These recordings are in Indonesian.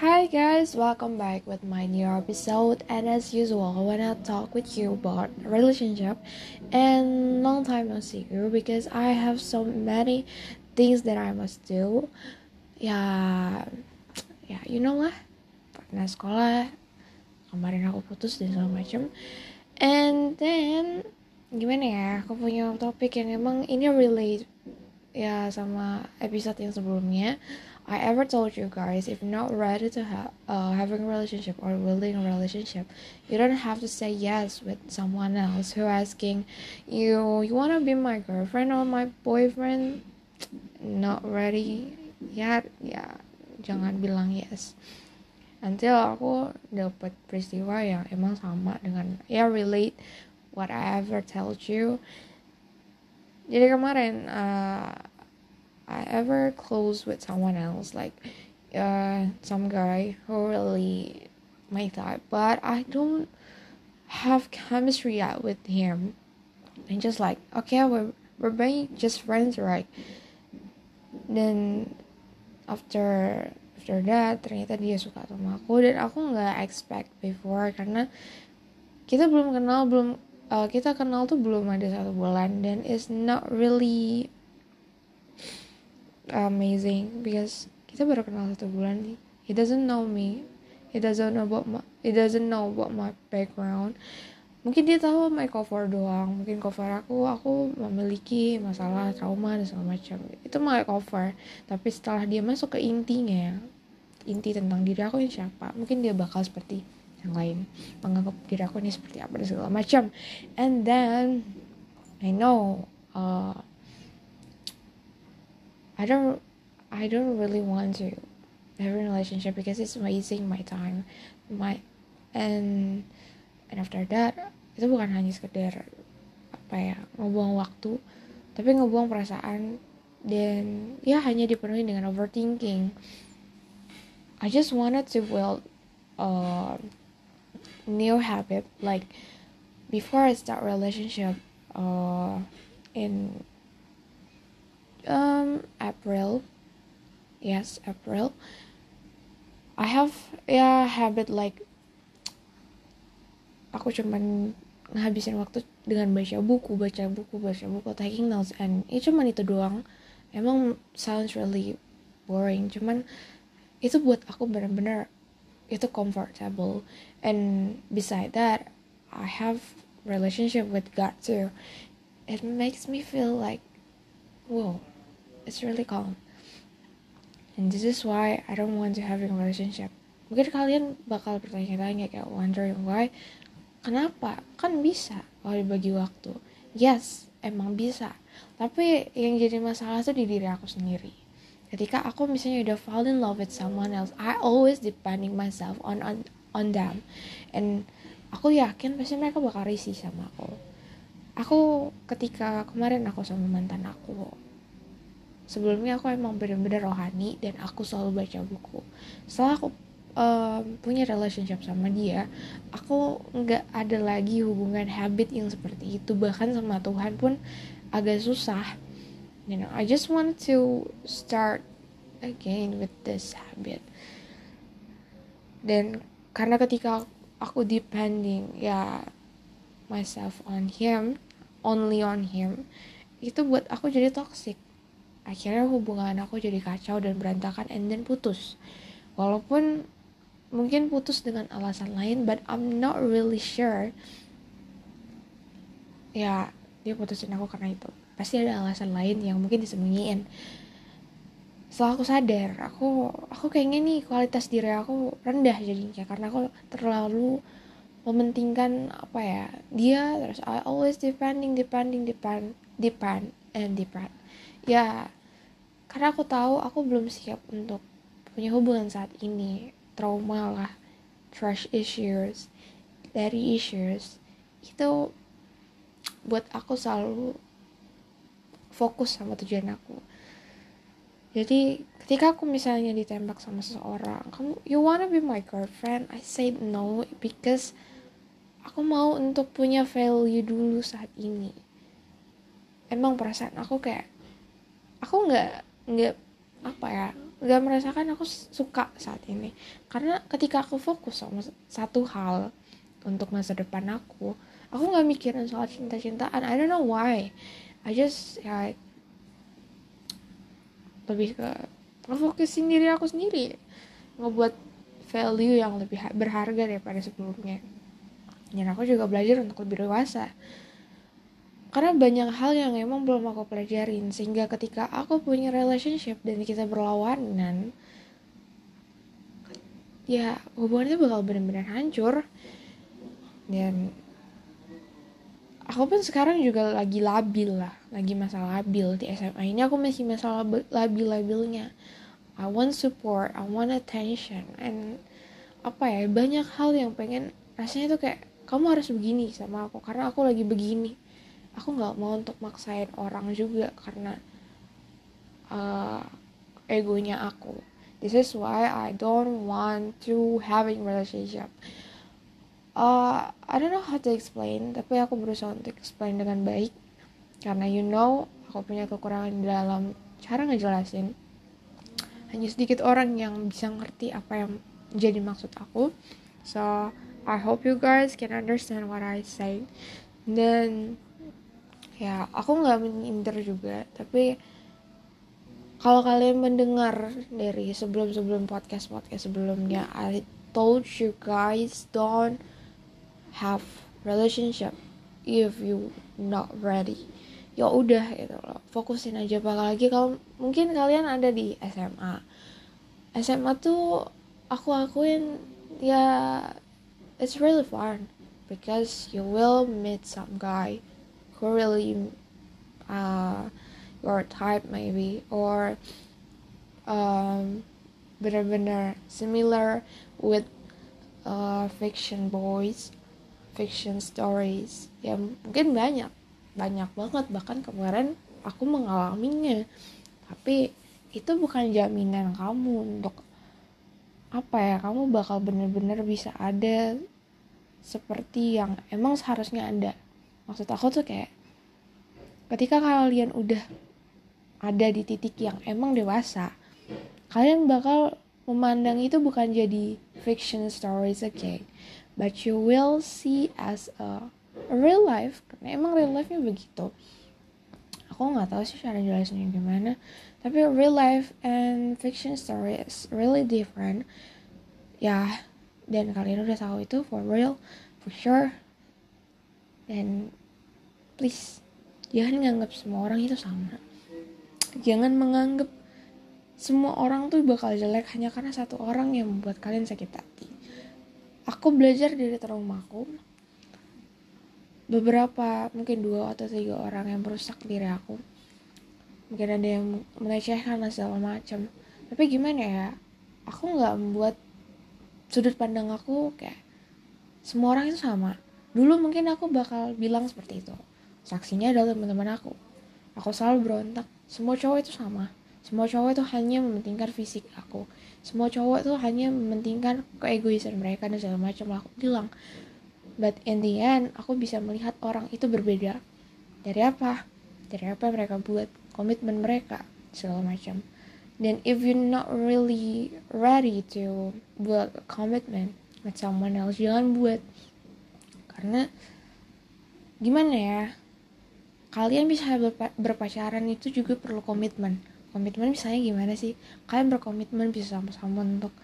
Hi guys, welcome back with my new episode. And as usual, I wanna talk with you about relationship and long time no see you because I have so many things that I must do. Ya, ya, you know lah. Pernah sekolah, kemarin aku putus dan segala macam. And then gimana ya? Aku punya topik yang emang ini relate ya sama episode yang sebelumnya I ever told you guys if you're not ready to have uh, having a relationship or building a relationship, you don't have to say yes with someone else who asking you you wanna be my girlfriend or my boyfriend. Not ready yet, ya jangan bilang yes. Until aku dapat peristiwa yang emang sama dengan ya relate what I ever told you. Jadi kemarin uh, I ever close with someone else, like uh, some guy who really my type, but I don't have chemistry yet with him. And just like, okay, we're we're being just friends, right? Then after after that ternyata dia suka sama aku dan aku nggak expect before karena kita belum kenal belum uh, kita kenal tuh belum ada satu bulan dan it's not really amazing because kita baru kenal satu bulan nih. He doesn't know me. He doesn't know about my he doesn't know about my background. Mungkin dia tahu my cover doang. Mungkin cover aku aku memiliki masalah trauma dan segala macam. Itu my cover. Tapi setelah dia masuk ke intinya inti tentang diri aku ini siapa? Mungkin dia bakal seperti yang lain. Menganggap diri aku ini seperti apa dan segala macam. And then I know uh, I don't I don't really want to have a relationship because it's wasting my time. My and and after that itu bukan hanya sekedar apa ya ngebuang waktu tapi ngebuang perasaan dan ya hanya dipenuhi dengan overthinking. I just wanted to build a new habit like before I start relationship uh, in um April. Yes April. I have ya habit like aku cuman ngabisin waktu dengan baca buku baca buku baca buku taking notes and itu cuman itu doang. Emang sounds really boring cuman itu buat aku bener-bener itu comfortable. And beside that I have relationship with God too. It makes me feel like whoa it's really calm. And this is why I don't want to have a relationship. Mungkin kalian bakal bertanya-tanya kayak wondering why kenapa? Kan bisa kalau dibagi waktu. Yes emang bisa. Tapi yang jadi masalah tuh di diri aku sendiri. Ketika aku misalnya udah fall in love with someone else I always depending myself on on on them. And aku yakin pasti mereka bakal risih sama aku. Aku ketika kemarin aku sama mantan aku sebelumnya aku emang bener-bener rohani dan aku selalu baca buku. Setelah aku um, punya relationship sama dia aku nggak ada lagi hubungan habit yang seperti itu. Bahkan sama Tuhan pun agak susah. You know I just want to start again with this habit. Dan karena ketika aku depending ya myself on him only on him itu buat aku jadi toxic akhirnya hubungan aku jadi kacau dan berantakan and then putus. Walaupun mungkin putus dengan alasan lain but I'm not really sure. Ya dia putusin aku karena itu. Pasti ada alasan lain yang mungkin disembunyiin. Setelah aku sadar aku aku kayaknya nih kualitas diri aku rendah jadinya karena aku terlalu mementingkan apa ya dia terus I always depending depending depend depend and depend ya karena aku tahu aku belum siap untuk punya hubungan saat ini. Trauma lah trash issues. Dari issues itu buat aku selalu fokus sama tujuan aku. Jadi ketika aku misalnya ditembak sama seseorang kamu you wanna be my girlfriend? I said no because aku mau untuk punya value dulu saat ini. Emang perasaan aku kayak nggak nggak apa ya gak merasakan aku suka saat ini. Karena ketika aku fokus sama satu hal untuk masa depan aku aku nggak mikirin soal cinta-cintaan. I don't know why. I just ya lebih ke fokusin diri aku sendiri. Ngebuat value yang lebih berharga daripada sebelumnya. Dan aku juga belajar untuk lebih dewasa karena banyak hal yang emang belum aku pelajarin sehingga ketika aku punya relationship dan kita berlawanan ya hubungannya bakal benar-benar hancur. Dan aku pun sekarang juga lagi labil lah lagi masalah labil. Di SMA ini aku masih masalah labil-labilnya. I want support I want attention and apa ya banyak hal yang pengen rasanya tuh kayak kamu harus begini sama aku karena aku lagi begini aku nggak mau untuk maksain orang juga karena uh, egonya aku. This is why I don't want to having relationship. Uh, I don't know how to explain tapi aku berusaha untuk explain dengan baik. Karena you know aku punya kekurangan dalam cara ngejelasin. Hanya sedikit orang yang bisa ngerti apa yang jadi maksud aku. So I hope you guys can understand what I say. Dan ya aku nggak menyindir juga tapi kalau kalian mendengar dari sebelum-sebelum podcast-podcast sebelumnya I told you guys don't have relationship if you not ready. Ya udah gitu loh. Fokusin aja apalagi kalau mungkin kalian ada di SMA SMA tuh aku akuin ya it's really fun because you will meet some guy who really uh, your type maybe or um, benar-benar similar with uh, fiction boys fiction stories. Ya mungkin banyak banyak banget. Bahkan kemarin aku mengalaminya tapi itu bukan jaminan kamu untuk apa ya kamu bakal bener-bener bisa ada seperti yang emang seharusnya ada maksud aku tuh kayak ketika kalian udah ada di titik yang emang dewasa kalian bakal memandang itu bukan jadi fiction stories again but you will see as a, real life karena emang real life nya begitu. Aku nggak tahu sih cara jelasnya gimana tapi real life and fiction story is really different. Ya dan kalian udah tahu itu for real for sure. Dan please jangan nganggap semua orang itu sama. Jangan menganggap semua orang tuh bakal jelek hanya karena satu orang yang membuat kalian sakit hati. Aku belajar dari traumaku beberapa mungkin dua atau tiga orang yang merusak diri aku. Mungkin ada yang melecehkan dan segala macam. Tapi gimana ya aku nggak membuat sudut pandang aku kayak semua orang itu sama. Dulu mungkin aku bakal bilang seperti itu saksinya adalah teman-teman aku. Aku selalu berontak. Semua cowok itu sama. Semua cowok itu hanya mementingkan fisik aku. Semua cowok itu hanya mementingkan keegoisan mereka dan segala macam. Aku bilang but in the end aku bisa melihat orang itu berbeda. Dari apa? Dari apa yang mereka buat komitmen mereka segala macam. Dan if you not really ready to build a commitment with someone else jangan buat. Karena gimana ya kalian bisa berpacaran itu juga perlu komitmen. Komitmen misalnya gimana sih? Kalian berkomitmen bisa sama-sama untuk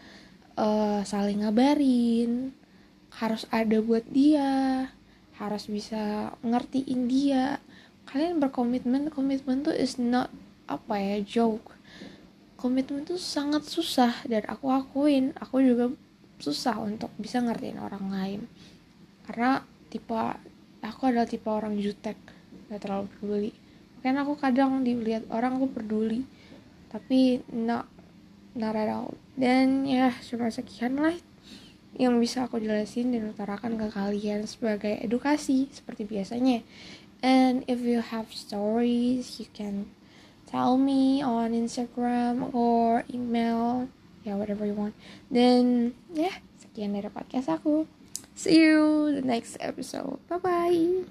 uh, saling ngabarin harus ada buat dia harus bisa ngertiin dia. Kalian berkomitmen komitmen tuh is not apa ya joke. Komitmen tuh sangat susah dan aku akuin aku juga susah untuk bisa ngertiin orang lain. Karena tipe aku adalah tipe orang jutek gak terlalu peduli. Kan aku kadang dilihat orang aku peduli. Tapi not not at all. Dan ya cuma sekian lah yang bisa aku jelasin dan utarakan ke kalian sebagai edukasi seperti biasanya. And if you have stories you can tell me on Instagram or email ya yeah, whatever you want. Then ya yeah, sekian dari podcast aku. See you the next episode. Bye bye